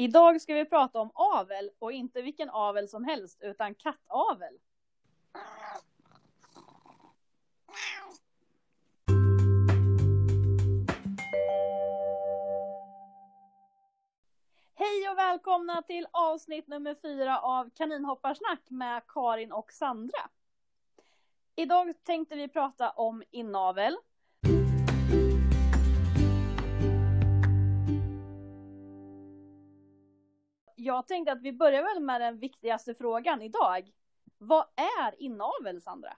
Idag ska vi prata om avel och inte vilken avel som helst utan kattavel. Hej och välkomna till avsnitt nummer fyra av Kaninhopparsnack med Karin och Sandra. Idag tänkte vi prata om inavel. Jag tänkte att vi börjar väl med den viktigaste frågan idag. Vad är inavel, Sandra?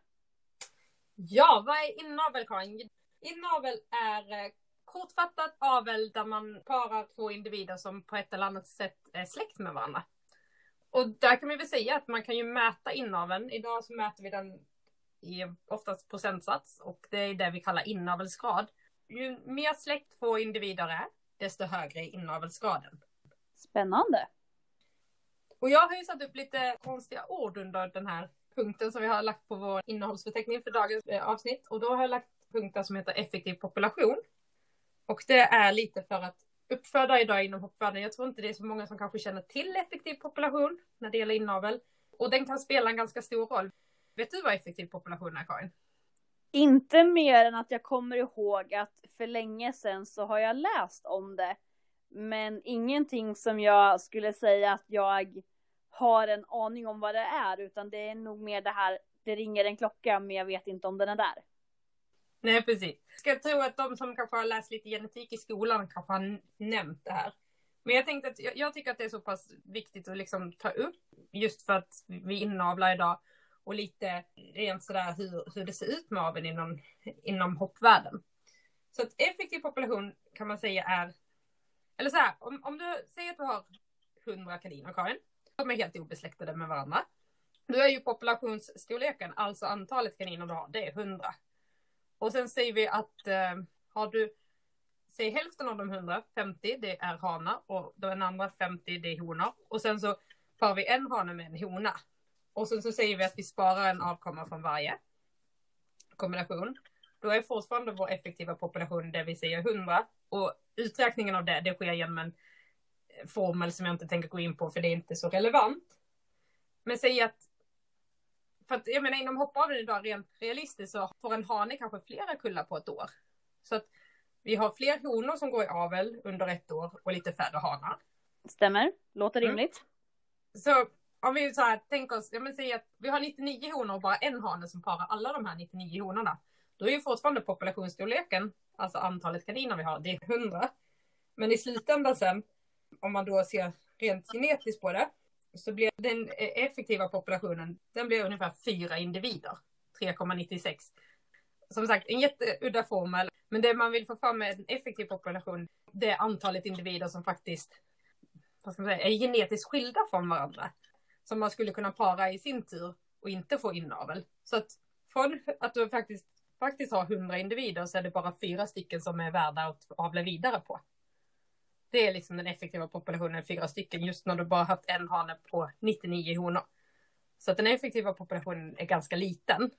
Ja, vad är inavel Karin? Inavel är eh, kortfattat avel där man parar två individer som på ett eller annat sätt är släkt med varandra. Och där kan vi väl säga att man kan ju mäta inaveln. Idag så mäter vi den i oftast procentsats och det är det vi kallar inavelsgrad. Ju mer släkt två individer är, desto högre är inavelsgraden. Spännande. Och jag har ju satt upp lite konstiga ord under den här punkten som vi har lagt på vår innehållsförteckning för dagens eh, avsnitt. Och då har jag lagt punkter som heter effektiv population. Och det är lite för att uppfödare idag inom hoppvärlden, jag tror inte det är så många som kanske känner till effektiv population när det gäller inavel. Och den kan spela en ganska stor roll. Vet du vad effektiv population är Karin? Inte mer än att jag kommer ihåg att för länge sedan så har jag läst om det. Men ingenting som jag skulle säga att jag har en aning om vad det är, utan det är nog mer det här, det ringer en klocka men jag vet inte om den är där. Nej, precis. Ska tro att de som kanske har läst lite genetik i skolan kanske har nämnt det här. Men jag tänkte att jag, jag tycker att det är så pass viktigt att liksom ta upp just för att vi inavlar idag och lite rent sådär hur, hur det ser ut med aveln inom, inom hoppvärlden. Så att effektiv population kan man säga är, eller så här, om, om du säger att du har 100 kaniner Karin, de är helt obesläktade med varandra. Då är ju populationsstorleken, alltså antalet kaniner du har, det är 100. Och sen säger vi att eh, har du, säg hälften av de 100, 50, det är hanar och den andra 50 det är honor. Och sen så parar vi en hane med en hona. Och sen så säger vi att vi sparar en avkomma från varje kombination. Då är fortfarande vår effektiva population det vi säger 100. Och uträkningen av det, det sker genom en formel som jag inte tänker gå in på för det är inte så relevant. Men säg att för att jag menar inom hoppaveln idag rent realistiskt så får en hane kanske flera kullar på ett år. Så att vi har fler honor som går i avel under ett år och lite färre hanar. Stämmer, låter rimligt. Mm. Så om vi så här tänker oss, jag men säger att vi har 99 honor och bara en hane som parar alla de här 99 honorna. Då är ju fortfarande populationsstorleken, alltså antalet kaniner vi har, det är 100. Men i slutändan sen, om man då ser rent genetiskt på det, så blir den eh, effektiva populationen, den blir ungefär fyra individer. 3,96. Som sagt, en jätteudda formel. Men det man vill få fram med en effektiv population, det är antalet individer som faktiskt vad ska man säga, är genetiskt skilda från varandra. Som man skulle kunna para i sin tur och inte få inavel. Så att från att du faktiskt, faktiskt har 100 individer så är det bara fyra stycken som är värda att avla vidare på. Det är liksom den effektiva populationen, fyra stycken, just när du bara haft en hane på 99 honor. Så att den effektiva populationen är ganska liten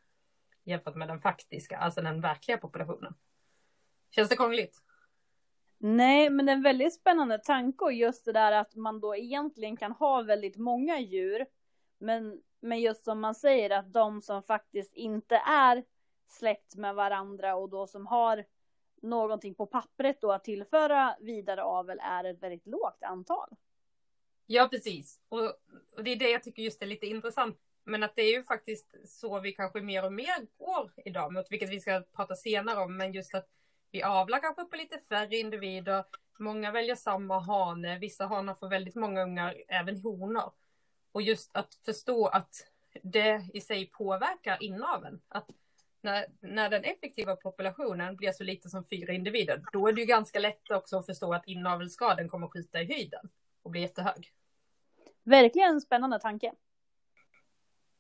jämfört med den faktiska, alltså den verkliga populationen. Känns det krångligt? Nej, men det är en väldigt spännande tanke och just det där att man då egentligen kan ha väldigt många djur. Men, men just som man säger att de som faktiskt inte är släkt med varandra och då som har någonting på pappret då att tillföra vidare avel är ett väldigt lågt antal. Ja, precis. Och, och, det är det jag tycker just är lite intressant. Men att det är ju faktiskt så vi kanske mer och mer går idag mot, vilket vi ska prata senare om, men just att vi avlar kanske på lite färre individer. Många väljer samma hane, vissa hanar får väldigt många ungar, även honor. Och just att förstå att det i sig påverkar inaveln. Att när, när den effektiva populationen blir så liten som fyra individer, då är det ju ganska lätt också att förstå att inavelsgraden kommer att skjuta i höjden och bli jättehög. Verkligen en spännande tanke.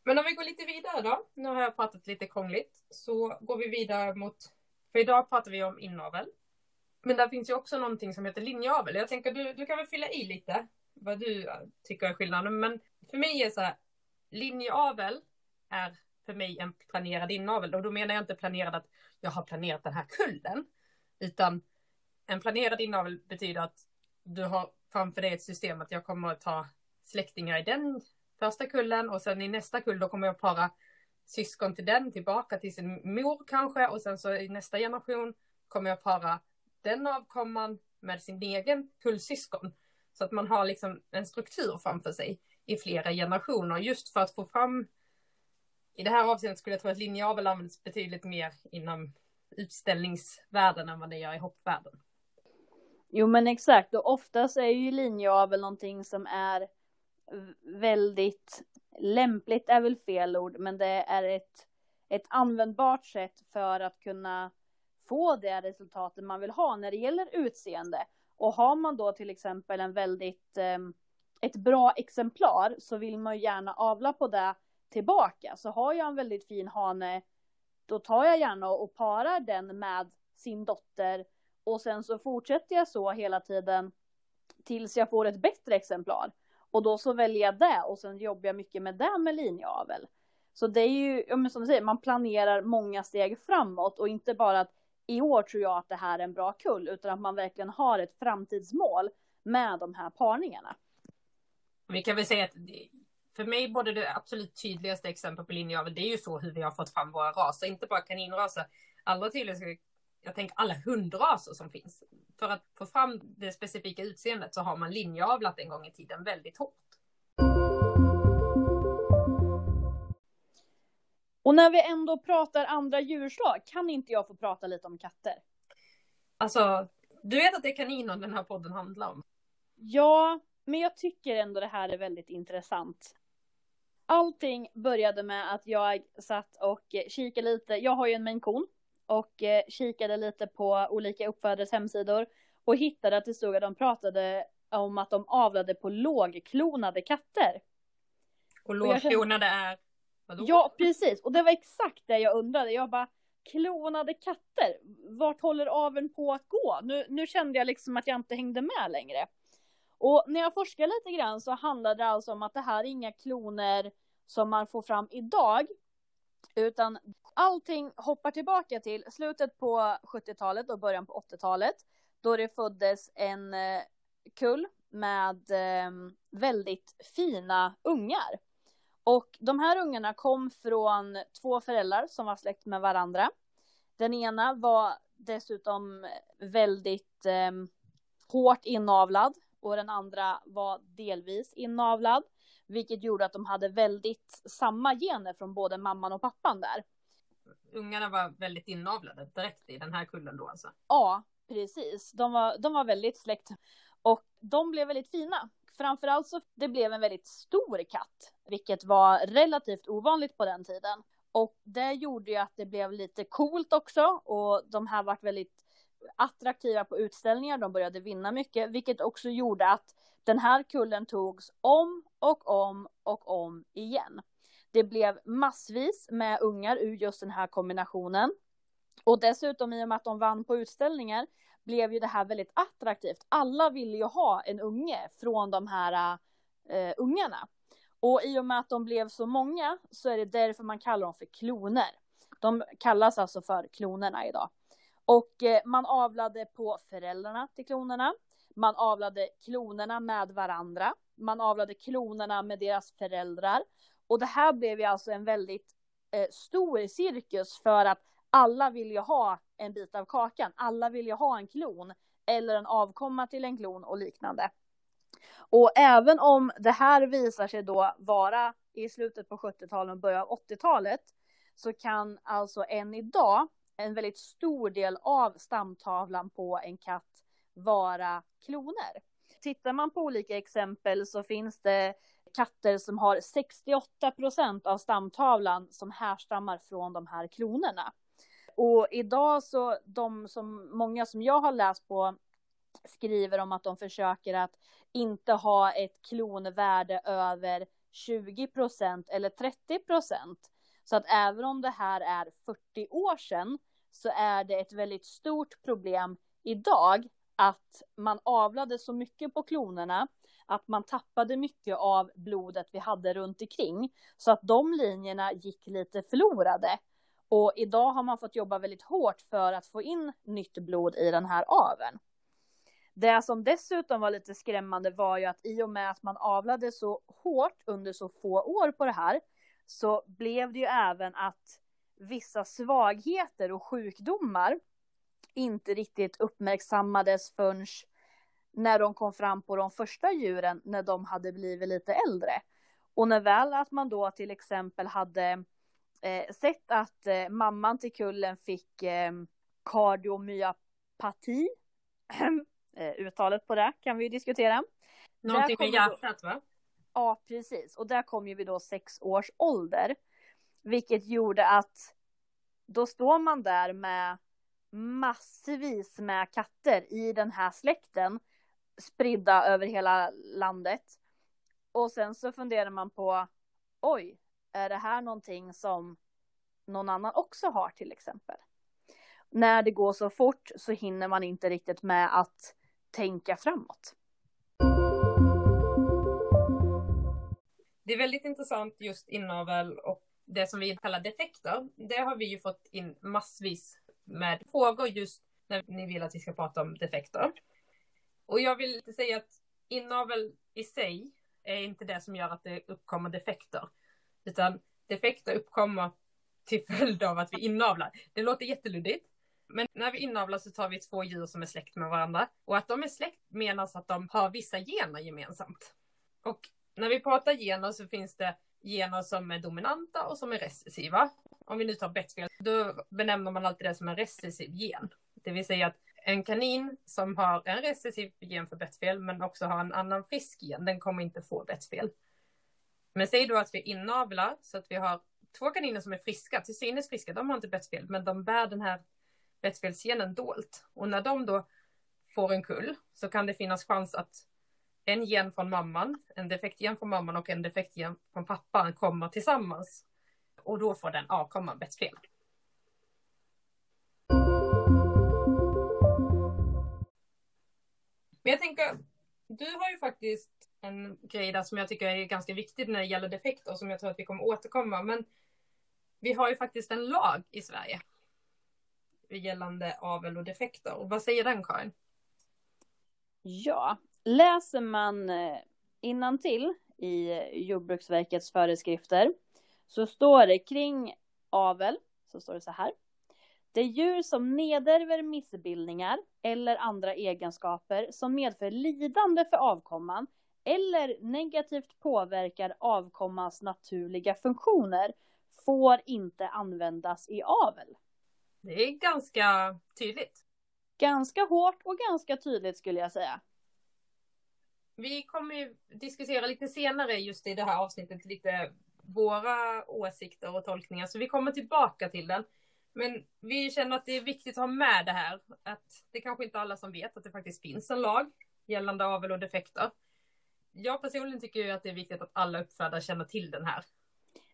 Men om vi går lite vidare då, nu har jag pratat lite krångligt, så går vi vidare mot, för idag pratar vi om inavel. Men där finns ju också någonting som heter linjeavel. Jag tänker du, du kan väl fylla i lite vad du tycker är skillnaden. Men för mig är så här, linjeavel är för mig en planerad inavel. Och då menar jag inte planerad att jag har planerat den här kullen. Utan en planerad inavel betyder att du har framför dig ett system att jag kommer att ta släktingar i den första kullen och sen i nästa kull då kommer jag para syskon till den tillbaka till sin mor kanske och sen så i nästa generation kommer jag para den avkomman med sin egen kullsyskon. Så att man har liksom en struktur framför sig i flera generationer just för att få fram i det här avseendet skulle jag tro att linjeavel används betydligt mer inom utställningsvärlden än vad det gör i hoppvärlden. Jo men exakt och oftast är ju linjeavel någonting som är väldigt lämpligt är väl fel ord men det är ett, ett användbart sätt för att kunna få det resultatet man vill ha när det gäller utseende. Och har man då till exempel en väldigt ehm, ett bra exemplar så vill man ju gärna avla på det tillbaka. Så har jag en väldigt fin hane, då tar jag gärna och parar den med sin dotter och sen så fortsätter jag så hela tiden tills jag får ett bättre exemplar. Och då så väljer jag det och sen jobbar jag mycket med det med linjeavel. Så det är ju, ja, som du säger, man planerar många steg framåt och inte bara att i år tror jag att det här är en bra kull, utan att man verkligen har ett framtidsmål med de här parningarna. Vi kan väl säga att för mig både det absolut tydligaste exemplet på linjeavel, det är ju så hur vi har fått fram våra raser, inte bara kaninraser. Allra tydligast, jag tänker alla hundraser som finns. För att få fram det specifika utseendet så har man linjeavlat en gång i tiden väldigt hårt. Och när vi ändå pratar andra djurslag, kan inte jag få prata lite om katter? Alltså, du vet att det är kaniner den här podden handlar om? Ja, men jag tycker ändå det här är väldigt intressant. Allting började med att jag satt och kikade lite, jag har ju en maine coon och eh, kikade lite på olika uppfödares hemsidor och hittade att det stod att de pratade om att de avlade på lågklonade katter. Och lågklonade är? Vadå? Ja, precis. Och det var exakt det jag undrade. Jag bara, klonade katter, vart håller aveln på att gå? Nu, nu kände jag liksom att jag inte hängde med längre. Och när jag forskar lite grann så handlar det alltså om att det här är inga kloner som man får fram idag, utan allting hoppar tillbaka till slutet på 70-talet och början på 80-talet, då det föddes en eh, kull med ehm, väldigt fina ungar. Och de här ungarna kom från två föräldrar som var släkt med varandra. Den ena var dessutom väldigt eh, hårt inavlad och den andra var delvis inavlad. Vilket gjorde att de hade väldigt samma gener från både mamman och pappan där. Ungarna var väldigt inavlade direkt i den här kullen då alltså? Ja, precis. De var, de var väldigt släkt. Och de blev väldigt fina. Framförallt så det blev en väldigt stor katt, vilket var relativt ovanligt på den tiden. Och det gjorde ju att det blev lite coolt också och de här vart väldigt attraktiva på utställningar, de började vinna mycket, vilket också gjorde att den här kullen togs om och om och om igen. Det blev massvis med ungar ur just den här kombinationen. Och dessutom i och med att de vann på utställningar blev ju det här väldigt attraktivt. Alla ville ju ha en unge från de här uh, ungarna. Och i och med att de blev så många så är det därför man kallar dem för kloner. De kallas alltså för klonerna idag. Och eh, man avlade på föräldrarna till klonerna. Man avlade klonerna med varandra. Man avlade klonerna med deras föräldrar. Och det här blev ju alltså en väldigt eh, stor cirkus för att alla vill ju ha en bit av kakan. Alla vill ju ha en klon eller en avkomma till en klon och liknande. Och även om det här visar sig då vara i slutet på 70-talet och början av 80-talet så kan alltså än idag en väldigt stor del av stamtavlan på en katt vara kloner. Tittar man på olika exempel så finns det katter som har 68 procent av stamtavlan som härstammar från de här klonerna. Och idag så, de som, många som jag har läst på skriver om att de försöker att inte ha ett klonvärde över 20 procent eller 30 procent. Så att även om det här är 40 år sedan så är det ett väldigt stort problem idag att man avlade så mycket på klonerna att man tappade mycket av blodet vi hade runt omkring så att de linjerna gick lite förlorade. Och idag har man fått jobba väldigt hårt för att få in nytt blod i den här aveln. Det som dessutom var lite skrämmande var ju att i och med att man avlade så hårt under så få år på det här så blev det ju även att vissa svagheter och sjukdomar inte riktigt uppmärksammades förrän när de kom fram på de första djuren när de hade blivit lite äldre. Och när väl att man då till exempel hade eh, sett att eh, mamman till kullen fick eh, kardiomyopati, eh, uttalet på det kan vi ju diskutera. Någonting med hjärtat va? Ja, precis. Och där kom ju vi då sex års ålder. Vilket gjorde att då står man där med massvis med katter i den här släkten spridda över hela landet. Och sen så funderar man på, oj, är det här någonting som någon annan också har till exempel? När det går så fort så hinner man inte riktigt med att tänka framåt. Det är väldigt intressant just inavel och det som vi kallar defekter. Det har vi ju fått in massvis med frågor just när ni vill att vi ska prata om defekter. Och jag vill inte säga att inavel i sig är inte det som gör att det uppkommer defekter. Utan defekter uppkommer till följd av att vi inavlar. Det låter jätteluddigt. Men när vi inavlar så tar vi två djur som är släkt med varandra. Och att de är släkt menas att de har vissa gener gemensamt. Och när vi pratar gener så finns det gener som är dominanta och som är recessiva. Om vi nu tar bettfel, då benämner man alltid det som en recessiv gen. Det vill säga att en kanin som har en recessiv gen för bettfel men också har en annan frisk gen, den kommer inte få bettfel. Men säg då att vi inavlar så att vi har två kaniner som är friska, till synes friska, de har inte bettfel, men de bär den här bettfelsgenen dolt. Och när de då får en kull så kan det finnas chans att en gen från mamman, en defektgen från mamman och en defektgen från pappan kommer tillsammans. Och då får den avkomman bettfel. Men jag tänker, du har ju faktiskt en grej där som jag tycker är ganska viktig när det gäller defekter som jag tror att vi kommer återkomma. Men vi har ju faktiskt en lag i Sverige gällande avel och defekter. Och vad säger den Karin? Ja, läser man eh, innantill i Jordbruksverkets föreskrifter så står det kring avel, så står det så här. Det är djur som nedärver missbildningar eller andra egenskaper som medför lidande för avkomman eller negativt påverkar avkommans naturliga funktioner får inte användas i avel. Det är ganska tydligt. Ganska hårt och ganska tydligt skulle jag säga. Vi kommer ju diskutera lite senare just i det här avsnittet lite våra åsikter och tolkningar, så vi kommer tillbaka till den. Men vi känner att det är viktigt att ha med det här, att det kanske inte alla som vet att det faktiskt finns en lag gällande avel och defekter. Jag personligen tycker ju att det är viktigt att alla uppfödare känner till den här.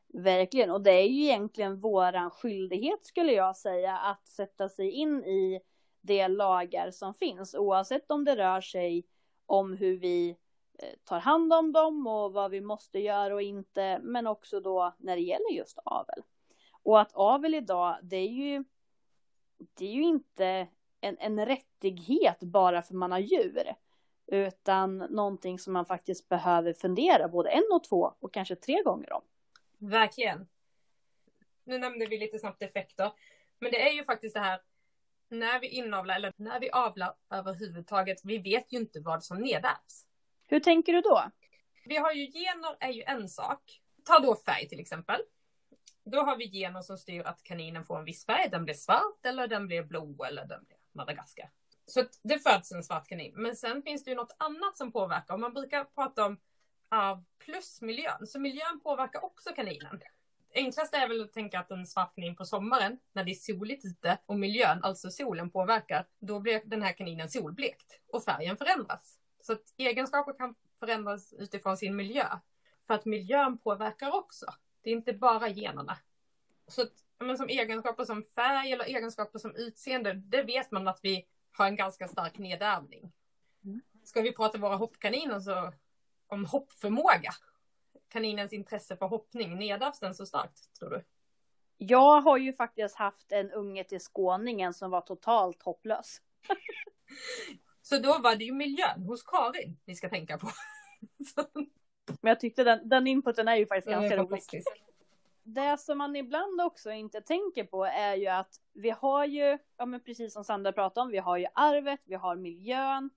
Verkligen, och det är ju egentligen våran skyldighet skulle jag säga att sätta sig in i de lagar som finns, oavsett om det rör sig om hur vi eh, tar hand om dem och vad vi måste göra och inte, men också då när det gäller just avel. Och att avel idag, det är ju, det är ju inte en, en rättighet bara för man har djur, utan någonting som man faktiskt behöver fundera både en och två och kanske tre gånger om. Verkligen. Nu nämnde vi lite snabbt effekter, men det är ju faktiskt det här när vi inavlar eller när vi avlar överhuvudtaget, vi vet ju inte vad som nedärvs. Hur tänker du då? Vi har ju gener är ju en sak. Ta då färg till exempel. Då har vi gener som styr att kaninen får en viss färg. Den blir svart eller den blir blå eller den blir Madagaskar. Så det föds en svart kanin. Men sen finns det ju något annat som påverkar. man brukar prata om arv plus miljön. Så miljön påverkar också kaninen. Enklast är väl att tänka att en svart kanin på sommaren, när det är soligt ute och miljön, alltså solen påverkar, då blir den här kaninen solblekt och färgen förändras. Så att egenskaper kan förändras utifrån sin miljö. För att miljön påverkar också. Det är inte bara generna. Så att, men som egenskaper som färg eller egenskaper som utseende, det vet man att vi har en ganska stark nedärvning. Mm. Ska vi prata våra hoppkaniner så om hoppförmåga, kaninens intresse för hoppning, nedärvs den så starkt tror du? Jag har ju faktiskt haft en unge till skåningen som var totalt hopplös. Så då var det ju miljön hos Karin vi ska tänka på. Men jag tyckte den, den inputen är ju faktiskt Den ganska rolig. Det som man ibland också inte tänker på är ju att vi har ju, ja men precis som Sandra pratade om, vi har ju arvet, vi har miljön.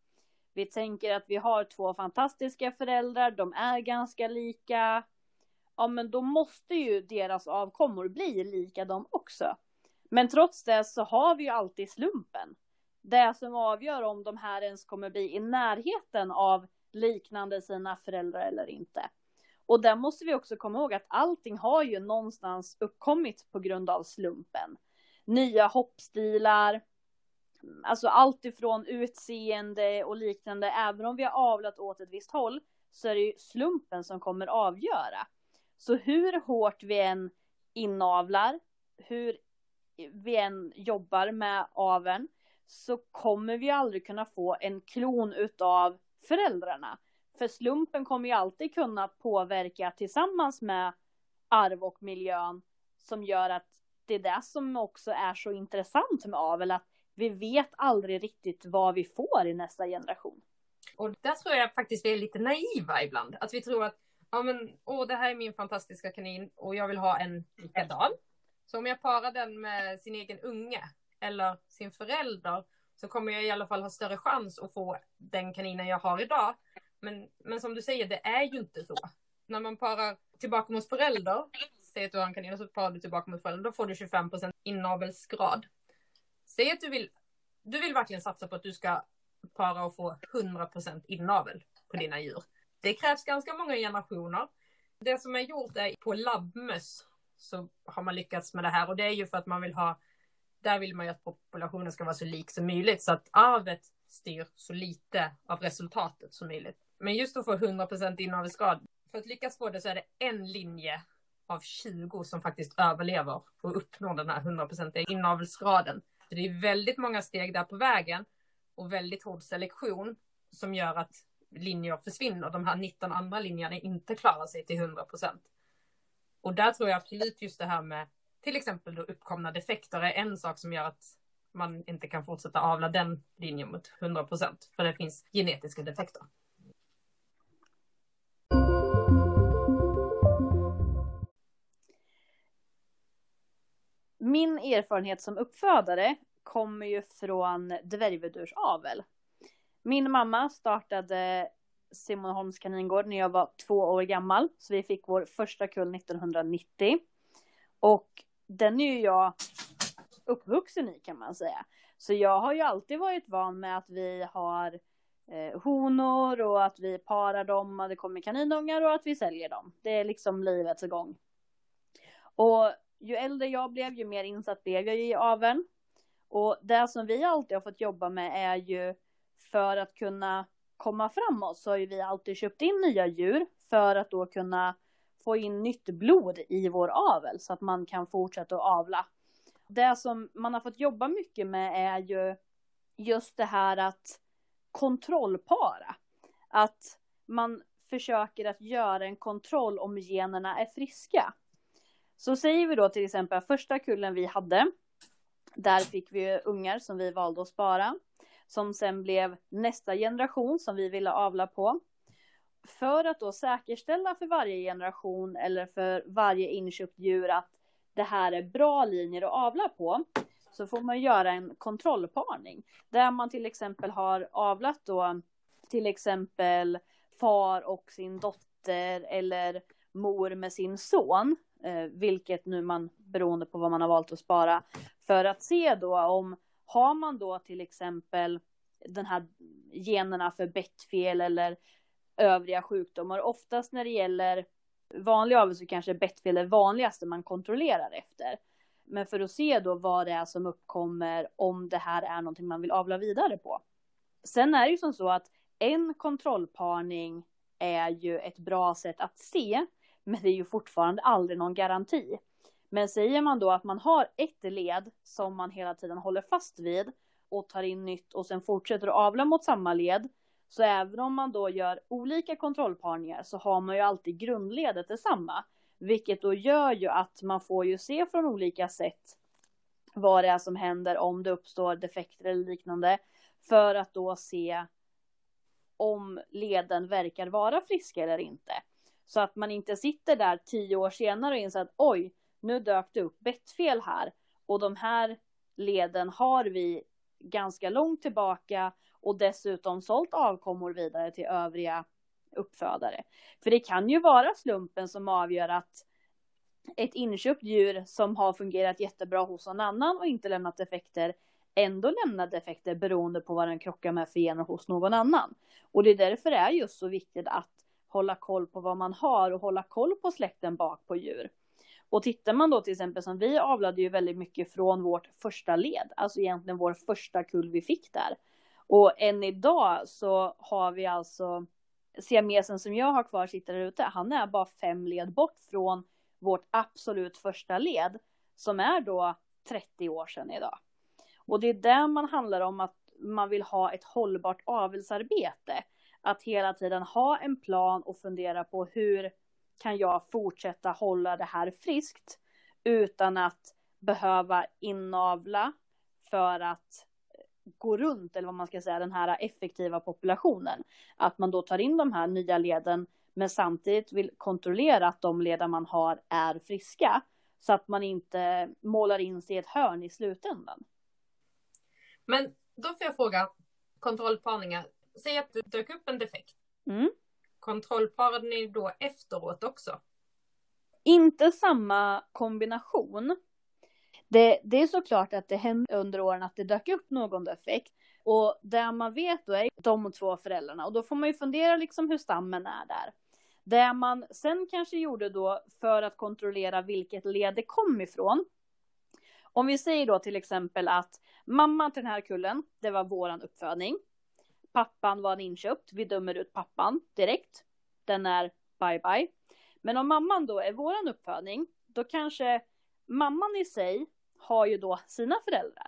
Vi tänker att vi har två fantastiska föräldrar, de är ganska lika. Ja men då måste ju deras avkommor bli lika de också. Men trots det så har vi ju alltid slumpen. Det som avgör om de här ens kommer bli i närheten av liknande sina föräldrar eller inte. Och där måste vi också komma ihåg att allting har ju någonstans uppkommit på grund av slumpen. Nya hoppstilar, alltså allt ifrån utseende och liknande, även om vi har avlat åt ett visst håll, så är det ju slumpen som kommer avgöra. Så hur hårt vi än inavlar, hur vi än jobbar med aveln, så kommer vi aldrig kunna få en klon utav föräldrarna. För slumpen kommer ju alltid kunna påverka tillsammans med arv och miljön som gör att det är det som också är så intressant med avel, att vi vet aldrig riktigt vad vi får i nästa generation. Och där tror jag faktiskt vi är lite naiva ibland. Att vi tror att, ja men, åh det här är min fantastiska kanin och jag vill ha en likadan. Så om jag parar den med sin egen unge eller sin förälder så kommer jag i alla fall ha större chans att få den kaninen jag har idag. Men, men som du säger, det är ju inte så. När man parar tillbaka mot förälder, säg att du har en kanin och så parar du tillbaka mot förälder, då får du 25 inavelsgrad. Säg att du vill, du vill verkligen satsa på att du ska para och få 100% inavel på dina djur. Det krävs ganska många generationer. Det som är gjort är på labbmöss så har man lyckats med det här och det är ju för att man vill ha där vill man ju att populationen ska vara så lik som möjligt så att arvet styr så lite av resultatet som möjligt. Men just att få 100% inavelsgrad, för att lyckas få det så är det en linje av 20 som faktiskt överlever och uppnår den här 100% inavelsgraden. Så det är väldigt många steg där på vägen och väldigt hård selektion som gör att linjer försvinner. De här 19 andra linjerna inte klarar sig till 100 procent. Och där tror jag absolut just det här med till exempel då uppkomna defekter är en sak som gör att man inte kan fortsätta avla den linjen mot 100 procent. för det finns genetiska defekter. Min erfarenhet som uppfödare kommer ju från dvärgvedursavel. Min mamma startade Simonholms kaningård när jag var två år gammal, så vi fick vår första kull 1990. Och den är ju jag uppvuxen i kan man säga. Så jag har ju alltid varit van med att vi har eh, honor och att vi parar dem och det kommer kaninungar och att vi säljer dem. Det är liksom livets gång. Och ju äldre jag blev, ju mer insatt blev jag i aveln. Och det som vi alltid har fått jobba med är ju för att kunna komma framåt så har ju vi alltid köpt in nya djur för att då kunna få in nytt blod i vår avel så att man kan fortsätta att avla. Det som man har fått jobba mycket med är ju just det här att kontrollpara. Att man försöker att göra en kontroll om generna är friska. Så säger vi då till exempel första kullen vi hade. Där fick vi ungar som vi valde att spara. Som sen blev nästa generation som vi ville avla på för att då säkerställa för varje generation eller för varje inköpt djur att det här är bra linjer att avla på så får man göra en kontrollparning där man till exempel har avlat då till exempel far och sin dotter eller mor med sin son, Eh, vilket nu man beroende på vad man har valt att spara för att se då om har man då till exempel den här generna för bettfel eller övriga sjukdomar. Oftast när det gäller vanlig avel så kanske bettfel är det vanligaste man kontrollerar efter. Men för att se då vad det är som uppkommer om det här är någonting man vill avla vidare på. Sen är det ju som så att en kontrollparning är ju ett bra sätt att se, men det är ju fortfarande aldrig någon garanti. Men säger man då att man har ett led som man hela tiden håller fast vid och tar in nytt och sen fortsätter att avla mot samma led, så även om man då gör olika kontrollparningar så har man ju alltid grundledet detsamma. Vilket då gör ju att man får ju se från olika sätt vad det är som händer om det uppstår defekter eller liknande. För att då se om leden verkar vara friska eller inte. Så att man inte sitter där tio år senare och inser att oj, nu dök det upp bettfel här. Och de här leden har vi ganska långt tillbaka och dessutom sålt avkommor vidare till övriga uppfödare. För det kan ju vara slumpen som avgör att ett inköpt djur som har fungerat jättebra hos någon annan och inte lämnat defekter ändå lämnar defekter beroende på vad den krockar med för gener hos någon annan. Och det är därför det är just så viktigt att hålla koll på vad man har och hålla koll på släkten bak på djur. Och tittar man då till exempel som vi avlade ju väldigt mycket från vårt första led, alltså egentligen vår första kull vi fick där. Och än idag så har vi alltså siamesen som jag har kvar sitter där ute, han är bara fem led bort från vårt absolut första led som är då 30 år sedan idag. Och det är där man handlar om att man vill ha ett hållbart avelsarbete. Att hela tiden ha en plan och fundera på hur kan jag fortsätta hålla det här friskt utan att behöva inavla för att gå runt, eller vad man ska säga, den här effektiva populationen. Att man då tar in de här nya leden, men samtidigt vill kontrollera att de leder man har är friska. Så att man inte målar in sig i ett hörn i slutändan. Men då får jag fråga, kontrollparningar, säg att det dök upp en defekt. Mm. Kontrollparade ni då efteråt också? Inte samma kombination. Det, det är såklart att det hände under åren att det dök upp någon defekt. Och det man vet då är de två föräldrarna. Och då får man ju fundera liksom hur stammen är där. Det man sen kanske gjorde då för att kontrollera vilket led det kom ifrån. Om vi säger då till exempel att mamman till den här kullen, det var våran uppfödning. Pappan var en inköpt, vi dömer ut pappan direkt. Den är bye bye. Men om mamman då är våran uppfödning, då kanske mamman i sig har ju då sina föräldrar.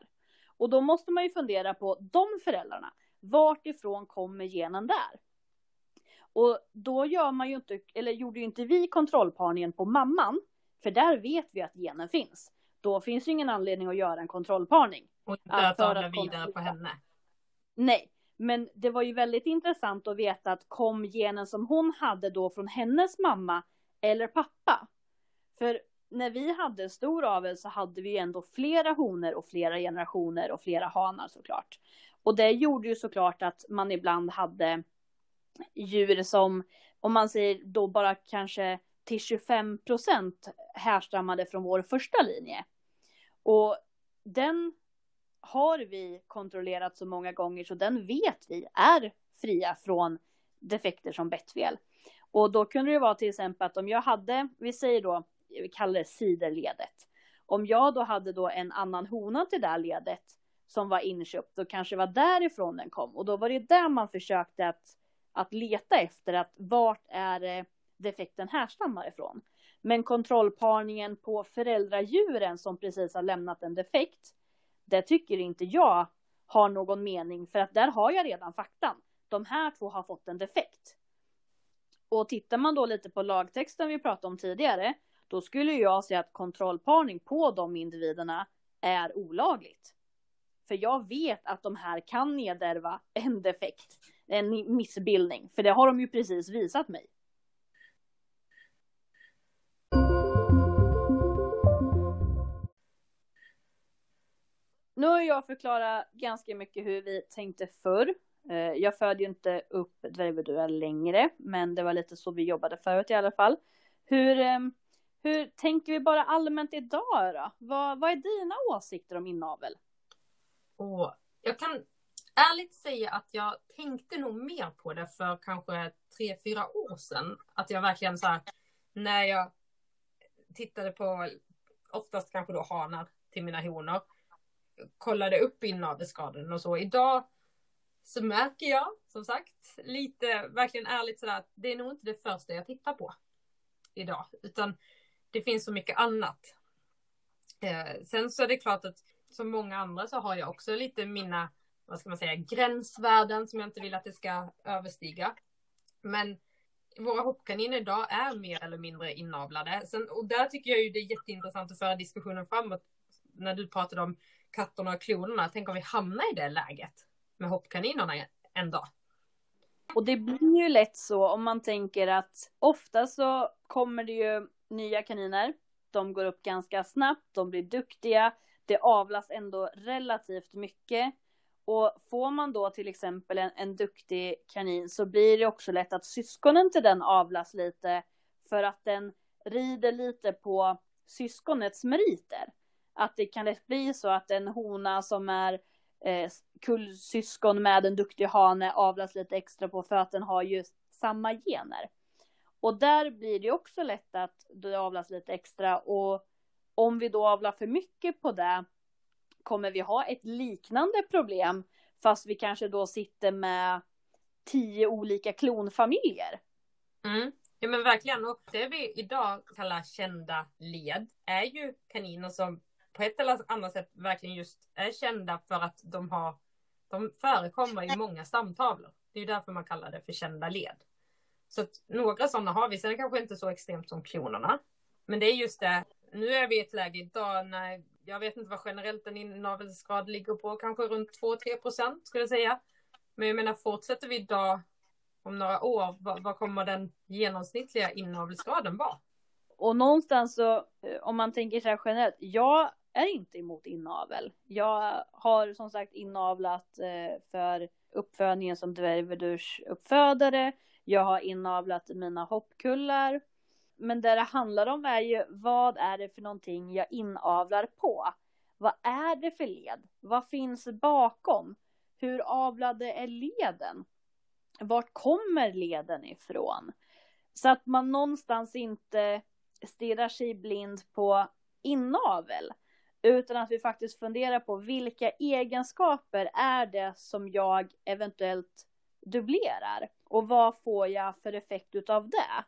Och då måste man ju fundera på de föräldrarna. Vart ifrån kommer genen där? Och då gör man ju inte, eller gjorde ju inte vi kontrollparningen på mamman, för där vet vi att genen finns. Då finns ju ingen anledning att göra en kontrollparning. Och inte avla vidare på henne. Nej, men det var ju väldigt intressant att veta att kom genen som hon hade då från hennes mamma eller pappa? För när vi hade stor avel så hade vi ju ändå flera honor och flera generationer och flera hanar såklart. Och det gjorde ju såklart att man ibland hade djur som, om man säger då bara kanske till 25 procent härstammade från vår första linje. Och den har vi kontrollerat så många gånger så den vet vi är fria från defekter som bettfel. Och då kunde det vara till exempel att om jag hade, vi säger då, vi kallar det siderledet. Om jag då hade då en annan hona till det ledet som var inköpt, då kanske det var därifrån den kom. Och då var det där man försökte att, att leta efter, att vart är det defekten härstammar ifrån. Men kontrollparningen på föräldradjuren som precis har lämnat en defekt, det tycker inte jag har någon mening för att där har jag redan faktan. De här två har fått en defekt. Och tittar man då lite på lagtexten vi pratade om tidigare, då skulle jag säga att kontrollparning på de individerna är olagligt. För jag vet att de här kan nedärva en defekt, en missbildning, för det har de ju precis visat mig. Nu har jag förklarat ganska mycket hur vi tänkte förr. Eh, jag födde ju inte upp dvärgbeduar längre, men det var lite så vi jobbade förut i alla fall. Hur, ehm, hur tänker vi bara allmänt idag då? Vad, vad är dina åsikter om inavel? Och jag kan ärligt säga att jag tänkte nog mer på det för kanske tre, fyra år sedan. Att jag verkligen så här, när jag tittade på oftast kanske då hanar till mina honor kollade upp inavelsskadorna och så. Idag så märker jag, som sagt, lite verkligen ärligt sådär att det är nog inte det första jag tittar på idag, utan det finns så mycket annat. Eh, sen så är det klart att som många andra så har jag också lite mina, vad ska man säga, gränsvärden som jag inte vill att det ska överstiga. Men våra hoppkaniner idag är mer eller mindre inavlade. Sen, och där tycker jag ju det är jätteintressant att föra diskussionen framåt när du pratade om katterna och klonorna. Tänk om vi hamnar i det läget med hoppkaninerna en dag. Och det blir ju lätt så om man tänker att ofta så kommer det ju nya kaniner. De går upp ganska snabbt, de blir duktiga. Det avlas ändå relativt mycket. Och får man då till exempel en, en duktig kanin så blir det också lätt att syskonen till den avlas lite för att den rider lite på syskonets meriter. Att det kan lätt bli så att en hona som är eh, kullsyskon med en duktig hane avlas lite extra på för att den har just samma gener. Och där blir det också lätt att det avlas lite extra och om vi då avlar för mycket på det kommer vi ha ett liknande problem fast vi kanske då sitter med tio olika klonfamiljer. Mm. Ja men verkligen, och det vi idag kallar kända led är ju kaniner som på ett eller annat sätt verkligen just är kända för att de har, de förekommer i många stamtavlor. Det är ju därför man kallar det för kända led. Så att några sådana har vi, sen kanske inte så extremt som klonerna. Men det är just det, nu är vi i ett läge idag när, jag vet inte vad generellt en inavelsgrad ligger på, kanske runt 2-3 procent skulle jag säga. Men jag menar fortsätter vi idag om några år, vad, vad kommer den genomsnittliga inavelsgraden vara? Och någonstans så, eh, om man tänker så här generellt, jag är inte emot inavel. Jag har som sagt inavlat eh, för uppfödningen som dvärgvedurs uppfödare. Jag har inavlat mina hoppkullar. Men det det handlar om är ju vad är det för någonting jag inavlar på? Vad är det för led? Vad finns bakom? Hur avlade är leden? Vart kommer leden ifrån? Så att man någonstans inte stirrar sig blind på inavel. Utan att vi faktiskt funderar på vilka egenskaper är det som jag eventuellt dubblerar? Och vad får jag för effekt utav det?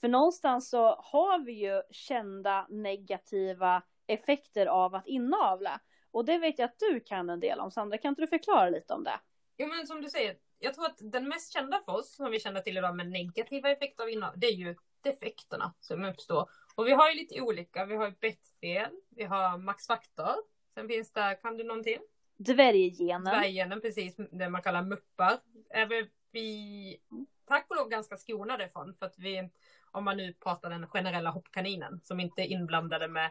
För någonstans så har vi ju kända negativa effekter av att inavla. Och det vet jag att du kan en del om. Sandra, kan inte du förklara lite om det? Jo men som du säger, jag tror att den mest kända för oss, som vi känner till idag med negativa effekter av inavla, det är ju defekterna som uppstår. Och vi har ju lite olika. Vi har bettfel, vi har maxfaktor. Sen finns det, kan du någonting? Dvärggenen. Dvärggenen, precis. Det man kallar muppar. Är vi tack och lov ganska skonade från. För att vi, om man nu pratar den generella hoppkaninen som inte är inblandade med,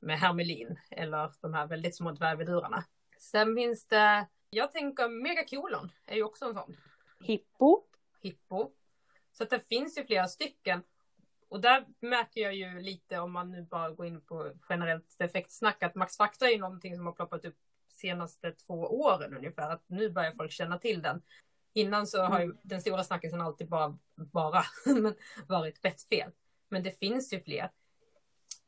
med hermelin eller de här väldigt små dvärgvedurarna. Sen finns det, jag tänker megakolon är ju också en sån. Hippo. Hippo. Så det finns ju flera stycken. Och där märker jag ju lite om man nu bara går in på generellt defektsnack att Max Factor är ju någonting som har ploppat upp senaste två åren ungefär. Att nu börjar folk känna till den. Innan så har ju den stora snackisen alltid bara, bara varit bettfel. Men det finns ju fler.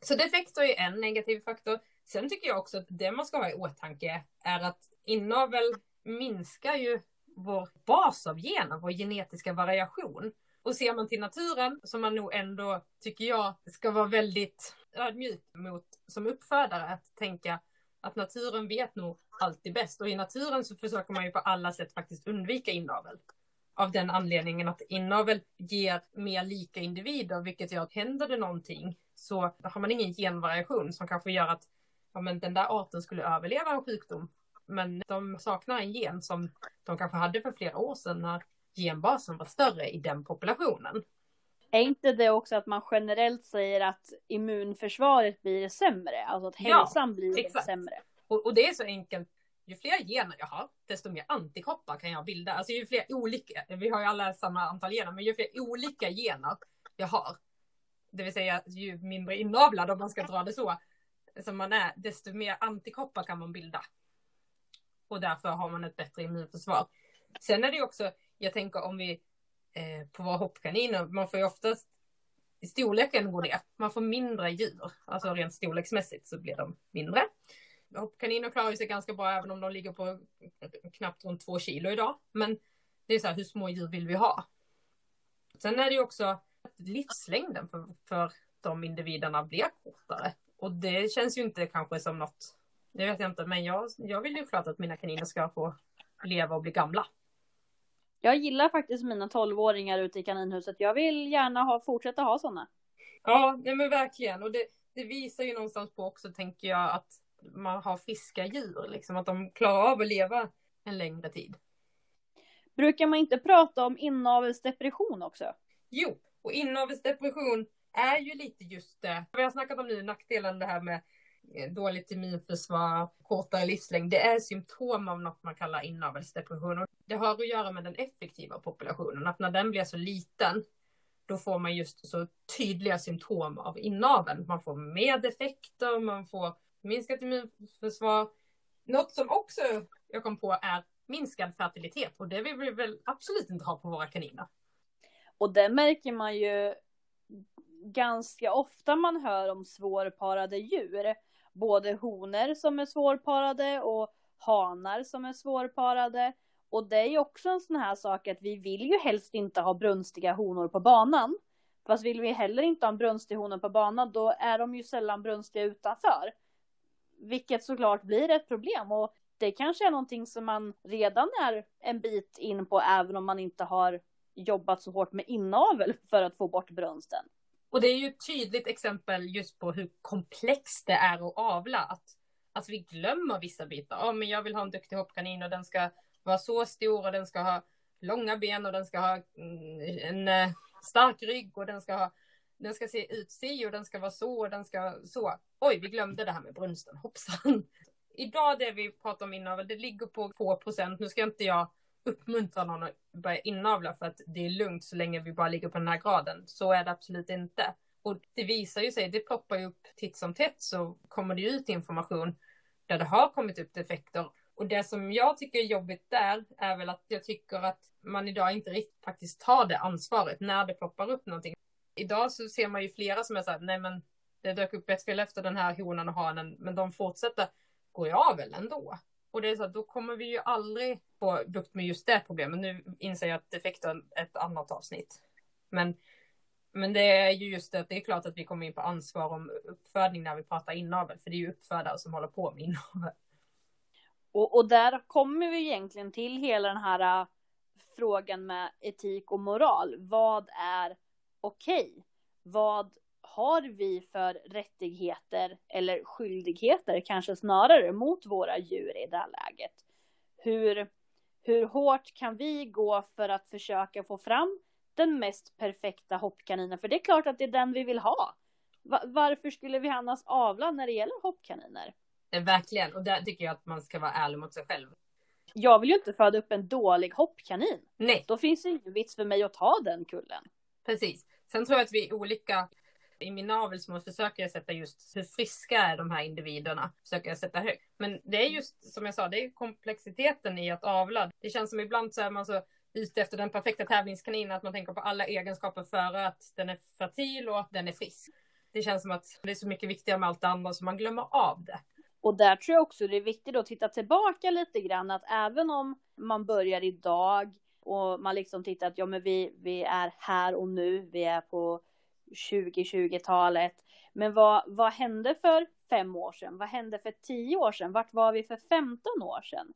Så defekter är en negativ faktor. Sen tycker jag också att det man ska ha i åtanke är att inavel minskar ju vår bas av gener, vår genetiska variation. Och ser man till naturen, som man nog ändå, tycker jag, ska vara väldigt ödmjuk mot som uppfödare, att tänka att naturen vet nog alltid bäst. Och i naturen så försöker man ju på alla sätt faktiskt undvika inavel. Av den anledningen att inavel ger mer lika individer, vilket gör att händer det någonting så har man ingen genvariation som kanske gör att ja, men den där arten skulle överleva en sjukdom. Men de saknar en gen som de kanske hade för flera år sedan när genbasen var större i den populationen. Är inte det också att man generellt säger att immunförsvaret blir sämre? Alltså att hälsan ja, blir exakt. sämre? Och, och, det är så enkelt. Ju fler gener jag har, desto mer antikroppar kan jag bilda. Alltså ju fler olika, vi har ju alla samma antal gener, men ju fler olika gener jag har, det vill säga ju mindre inavlad om man ska dra det så, som man är, desto mer antikroppar kan man bilda. Och därför har man ett bättre immunförsvar. Sen är det också, jag tänker om vi eh, på våra hoppkaniner, man får ju oftast storleken går ner. Man får mindre djur, alltså rent storleksmässigt så blir de mindre. Hoppkaniner klarar sig ganska bra även om de ligger på knappt runt två kilo idag. Men det är så här, hur små djur vill vi ha? Sen är det ju också livslängden för, för de individerna blir kortare. Och det känns ju inte kanske som något, det vet jag inte, men jag, jag vill ju klart att mina kaniner ska få leva och bli gamla. Jag gillar faktiskt mina tolvåringar ute i kaninhuset. Jag vill gärna ha, fortsätta ha sådana. Ja, nej men verkligen. Och det, det visar ju någonstans på också, tänker jag, att man har friska djur. Liksom att de klarar av att leva en längre tid. Brukar man inte prata om inavelsdepression också? Jo, och inavelsdepression är ju lite just det. Vi har snackat om nu nackdelen det här med eh, dåligt immunförsvar, kortare livslängd. Det är symptom av något man kallar inavelsdepression. Det har att göra med den effektiva populationen. Att när den blir så liten, då får man just så tydliga symptom av inaveln. Man får mer defekter, man får minskat immunförsvar. Något som också jag kom på är minskad fertilitet och det vill vi väl absolut inte ha på våra kaniner. Och det märker man ju ganska ofta man hör om svårparade djur. Både honor som är svårparade och hanar som är svårparade. Och det är ju också en sån här sak att vi vill ju helst inte ha brunstiga honor på banan. Fast vill vi heller inte ha en brunstig hona på banan då är de ju sällan brunstiga utanför. Vilket såklart blir ett problem och det kanske är någonting som man redan är en bit in på även om man inte har jobbat så hårt med inavel för att få bort brunsten. Och det är ju ett tydligt exempel just på hur komplext det är att avla. Att, att vi glömmer vissa bitar. Ja, men jag vill ha en duktig hoppkanin och den ska vara så stor och den ska ha långa ben och den ska ha mm, en eh, stark rygg och den ska ha den ska se ut si och den ska vara så och den ska så. Oj, vi glömde det här med brunsten, hoppsan. Idag det vi pratar om inavel, det ligger på 2 procent. Nu ska inte jag uppmuntra någon att börja inavla för att det är lugnt så länge vi bara ligger på den här graden. Så är det absolut inte. Och det visar ju sig, det ploppar ju upp titt som tätt så kommer det ut information där det har kommit upp defekter. Och det som jag tycker är jobbigt där är väl att jag tycker att man idag inte riktigt faktiskt tar det ansvaret när det ploppar upp någonting. Idag så ser man ju flera som är så här, nej men det dök upp ett fel efter den här honan och hanen, men de fortsätter gå i avel ändå. Och det är så att då kommer vi ju aldrig få bukt med just det problemet. Nu inser jag att det är ett annat avsnitt. Men, men det är ju just det att det är klart att vi kommer in på ansvar om uppfödning när vi pratar inavel. För det är ju uppfödare som håller på med inavel. Och, och där kommer vi egentligen till hela den här äh, frågan med etik och moral. Vad är okej? Okay? Vad har vi för rättigheter eller skyldigheter kanske snarare mot våra djur i det här läget? Hur, hur hårt kan vi gå för att försöka få fram den mest perfekta hoppkaninen? För det är klart att det är den vi vill ha. Varför skulle vi annars avla när det gäller hoppkaniner? Eh, verkligen, och där tycker jag att man ska vara ärlig mot sig själv. Jag vill ju inte föda upp en dålig hoppkanin. Nej. Då finns det ingen vits för mig att ta den kullen. Precis. Sen tror jag att vi är olika. I min avelsmål försöker jag sätta just hur friska är de här individerna. Försöker jag sätta högt. Men det är just som jag sa, det är komplexiteten i att avla. Det känns som ibland så är man så ute efter den perfekta tävlingskaninen att man tänker på alla egenskaper för att den är fertil och att den är frisk. Det känns som att det är så mycket viktigare med allt det andra så man glömmer av det. Och där tror jag också det är viktigt att titta tillbaka lite grann att även om man börjar idag och man liksom tittar att ja men vi, vi är här och nu, vi är på 2020-talet. Men vad, vad hände för fem år sedan? Vad hände för tio år sedan? Vart var vi för 15 år sedan?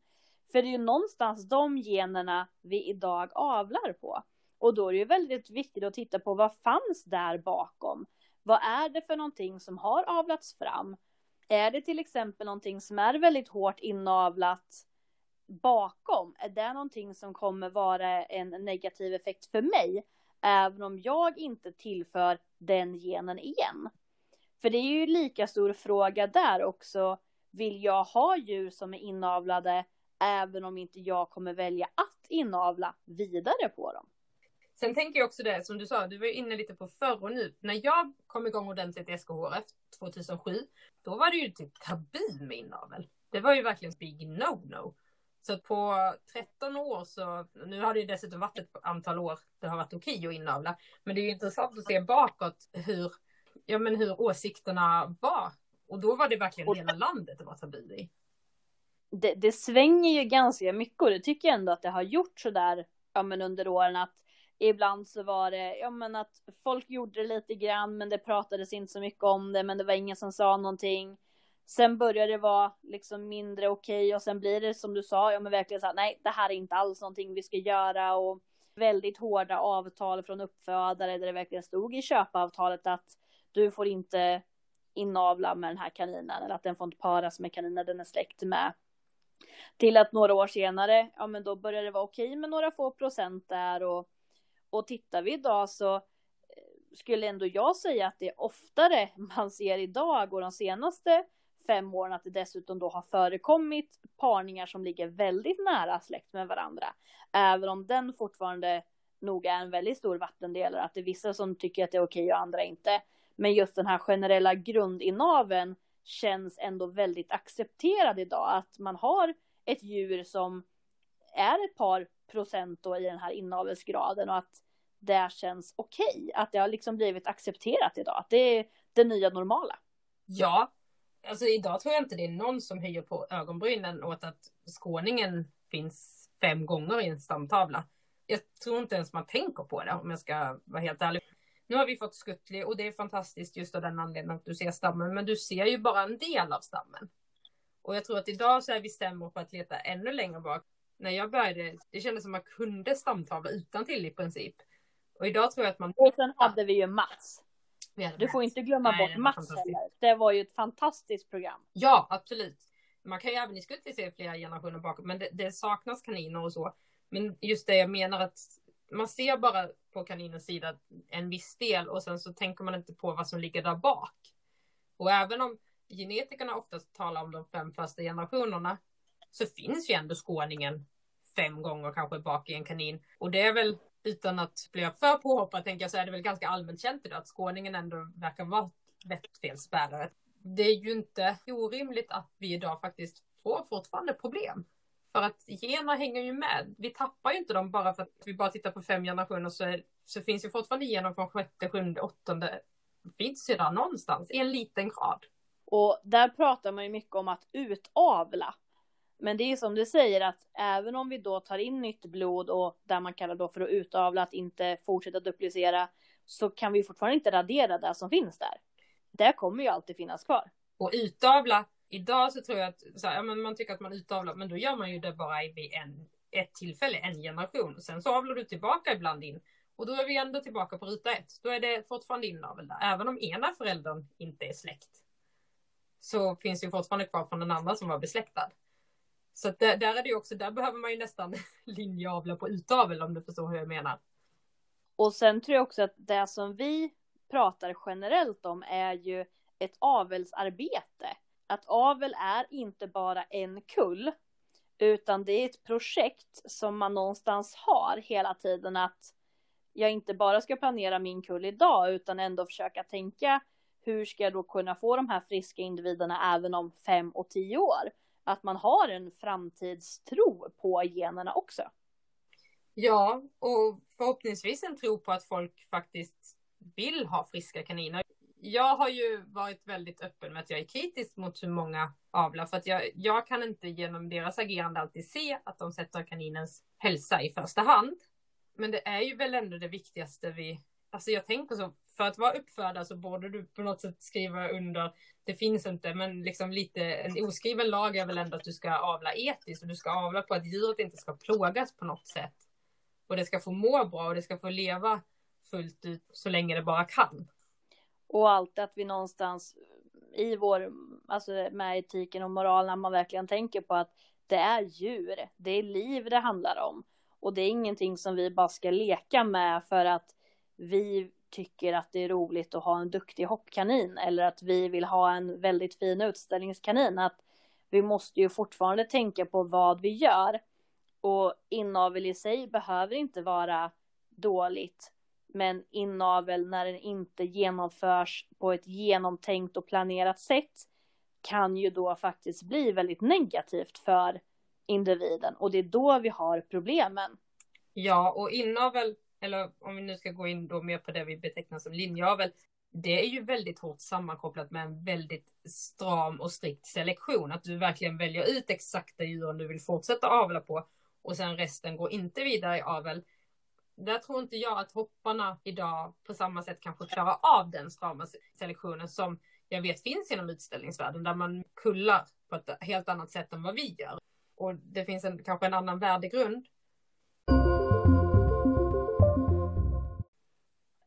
För det är ju någonstans de generna vi idag avlar på. Och då är det ju väldigt viktigt att titta på vad fanns där bakom? Vad är det för någonting som har avlats fram? Är det till exempel någonting som är väldigt hårt inavlat bakom? Är det någonting som kommer vara en negativ effekt för mig? Även om jag inte tillför den genen igen. För det är ju lika stor fråga där också. Vill jag ha djur som är inavlade även om inte jag kommer välja att inavla vidare på dem? Sen tänker jag också det som du sa, du var inne lite på förr och nu. När jag kom igång ordentligt i SKHF 2007, då var det ju typ tabu med inavel. Det var ju verkligen big no-no. Så på 13 år så, nu har det ju dessutom varit ett antal år det har varit okej att inavla. Men det är ju intressant att se bakåt hur, ja men hur åsikterna var. Och då var det verkligen hela landet det var tabu i. Det, det svänger ju ganska mycket och det tycker jag ändå att det har gjort sådär, ja men under åren att Ibland så var det, ja men att folk gjorde det lite grann men det pratades inte så mycket om det men det var ingen som sa någonting. Sen började det vara liksom mindre okej okay, och sen blir det som du sa, ja men verkligen så här, nej det här är inte alls någonting vi ska göra och väldigt hårda avtal från uppfödare där det verkligen stod i köpavtalet att du får inte inavla med den här kaninen eller att den får inte paras med kaninen den är släkt med. Till att några år senare, ja men då börjar det vara okej med några få procent där och, och tittar vi idag så eh, skulle ändå jag säga att det är oftare man ser idag och de senaste fem åren att det dessutom då har förekommit parningar som ligger väldigt nära släkt med varandra. Även om den fortfarande nog är en väldigt stor vattendelare, att det är vissa som tycker att det är okej och andra inte. Men just den här generella grundinaven känns ändå väldigt accepterad idag, att man har ett djur som är ett par procent då i den här inavelsgraden och att det känns okej. Okay, att det har liksom blivit accepterat idag. Att det är det nya normala. Ja, alltså idag tror jag inte det är någon som höjer på ögonbrynen åt att skåningen finns fem gånger i en stamtavla. Jag tror inte ens man tänker på det om jag ska vara helt ärlig. Nu har vi fått Skuttli och det är fantastiskt just av den anledningen att du ser stammen, men du ser ju bara en del av stammen. Och jag tror att idag så är vi stämmer på att leta ännu längre bak. När jag började, det kändes som att man kunde stamtavla utan till i princip. Och idag tror jag att man... Och sen hade vi ju Mats. Du får inte glömma Nej, bort Mats heller. Det var ju ett fantastiskt program. Ja, absolut. Man kan ju även i Skutti se flera generationer bakom, men det, det, saknas kaniner och så. Men just det jag menar att man ser bara på kaninens sida en viss del och sen så tänker man inte på vad som ligger där bak. Och även om genetikerna oftast talar om de fem första generationerna så finns ju ändå skåningen fem gånger kanske bak i en kanin. Och det är väl utan att bli för påhoppad tänker jag så är det väl ganska allmänt känt idag att skåningen ändå verkar vara vettfelsbärare. Det är ju inte orimligt att vi idag faktiskt får fortfarande problem. För att gener hänger ju med. Vi tappar ju inte dem bara för att vi bara tittar på fem generationer så, är, så finns ju fortfarande gener från sjätte, sjunde, åttonde. Finns ju där någonstans i en liten grad. Och där pratar man ju mycket om att utavla. Men det är som du säger att även om vi då tar in nytt blod och där man kallar då för att utavla, att inte fortsätta duplicera, så kan vi fortfarande inte radera det som finns där. Det kommer ju alltid finnas kvar. Och utavla, idag så tror jag att så här, ja, men man tycker att man utavlar, men då gör man ju det bara vid en, ett tillfälle, en generation. Sen så avlar du tillbaka ibland in. Och då är vi ändå tillbaka på ruta ett. Då är det fortfarande inavel där. Även om ena föräldern inte är släkt. Så finns det ju fortfarande kvar från den andra som var besläktad. Så att där, där är det ju också, där behöver man ju nästan linjeavla på utavel om du förstår hur jag menar. Och sen tror jag också att det som vi pratar generellt om är ju ett avelsarbete. Att avel är inte bara en kull, utan det är ett projekt som man någonstans har hela tiden att jag inte bara ska planera min kull idag utan ändå försöka tänka hur ska jag då kunna få de här friska individerna även om fem och tio år? Att man har en framtidstro på generna också. Ja, och förhoppningsvis en tro på att folk faktiskt vill ha friska kaniner. Jag har ju varit väldigt öppen med att jag är kritisk mot hur många avlar för att jag, jag kan inte genom deras agerande alltid se att de sätter kaninens hälsa i första hand. Men det är ju väl ändå det viktigaste vi, alltså jag tänker så, för att vara uppfödare så borde du på något sätt skriva under, det finns inte, men liksom lite, en oskriven lag är väl ändå att du ska avla etiskt och du ska avla på att djuret inte ska plågas på något sätt. Och det ska få må bra och det ska få leva fullt ut så länge det bara kan. Och allt att vi någonstans i vår, alltså med etiken och moralen, när man verkligen tänker på att det är djur, det är liv det handlar om. Och det är ingenting som vi bara ska leka med för att vi tycker att det är roligt att ha en duktig hoppkanin eller att vi vill ha en väldigt fin utställningskanin. Att vi måste ju fortfarande tänka på vad vi gör. Och inavel i sig behöver inte vara dåligt. Men inavel när den inte genomförs på ett genomtänkt och planerat sätt kan ju då faktiskt bli väldigt negativt för individen och det är då vi har problemen. Ja, och inavel eller om vi nu ska gå in då mer på det vi betecknar som linjeavel, det är ju väldigt hårt sammankopplat med en väldigt stram och strikt selektion. Att du verkligen väljer ut exakta djuren du vill fortsätta avla på och sen resten går inte vidare i avel. Där tror inte jag att hopparna idag på samma sätt kanske klarar av den strama selektionen som jag vet finns inom utställningsvärlden där man kullar på ett helt annat sätt än vad vi gör. Och det finns en, kanske en annan värdegrund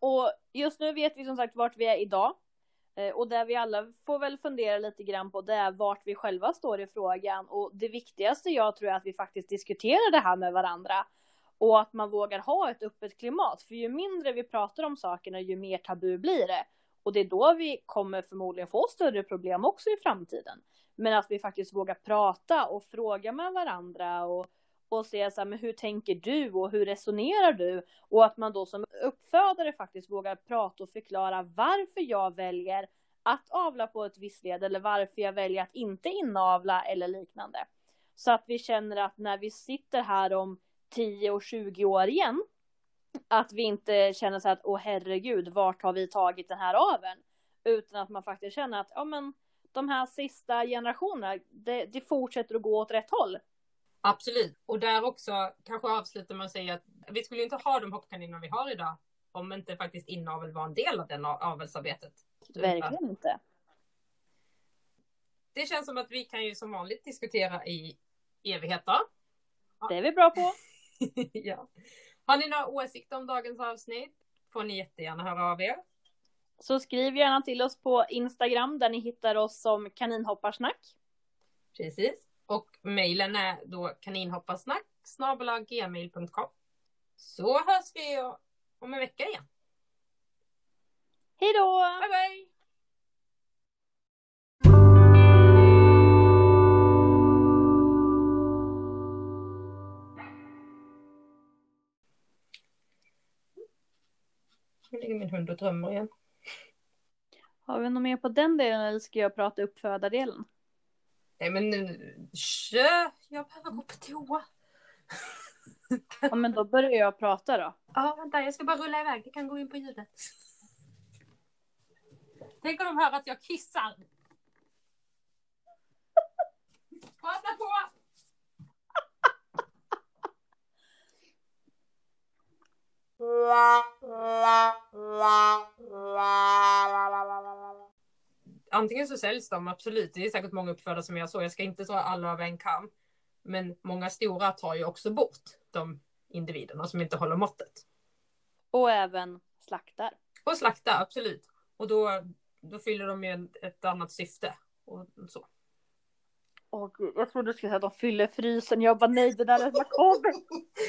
Och just nu vet vi som sagt vart vi är idag. Eh, och där vi alla får väl fundera lite grann på det är vart vi själva står i frågan. Och det viktigaste jag tror är att vi faktiskt diskuterar det här med varandra. Och att man vågar ha ett öppet klimat. För ju mindre vi pratar om sakerna, ju mer tabu blir det. Och det är då vi kommer förmodligen få större problem också i framtiden. Men att vi faktiskt vågar prata och fråga med varandra och, och se så här, men hur tänker du och hur resonerar du? Och att man då som uppfödare faktiskt vågar prata och förklara varför jag väljer att avla på ett visst led eller varför jag väljer att inte inavla eller liknande. Så att vi känner att när vi sitter här om 10 och 20 år igen, att vi inte känner så att åh herregud, vart har vi tagit den här aveln? Utan att man faktiskt känner att ja men de här sista generationerna, det, det fortsätter att gå åt rätt håll. Absolut. Och där också kanske avslutar man säga att vi skulle inte ha de hoppkaniner vi har idag om inte faktiskt inavel var en del av det avelsarbetet. Verkligen inte. Det känns som att vi kan ju som vanligt diskutera i evigheter. Det är vi bra på. ja. Har ni några åsikter om dagens avsnitt får ni jättegärna höra av er. Så skriv gärna till oss på Instagram där ni hittar oss som kaninhopparsnack. Precis. Och mejlen är då kaninhopparsnack gmail.com. Så hörs vi om en vecka igen. Hej då! Bye bye! Nu ligger min hund och drömmer igen. Har vi något mer på den delen eller ska jag prata uppfödardelen? Nej men nu, kö, jag behöver gå på toa. Ja men då börjar jag prata då. Ja vänta jag ska bara rulla iväg, det kan gå in på ljudet. Tänk om de hör att jag kissar. Prata på! Antingen så säljs de absolut, det är säkert många uppfödare som gör så. Jag ska inte dra alla över en kam. Men många stora tar ju också bort de individerna som inte håller måttet. Och även slaktar. Och slaktar, absolut. Och då, då fyller de ju ett annat syfte. Och så. Åh gud, jag trodde du skulle säga att de fyller frysen. Jag bara nej, det där är makabert.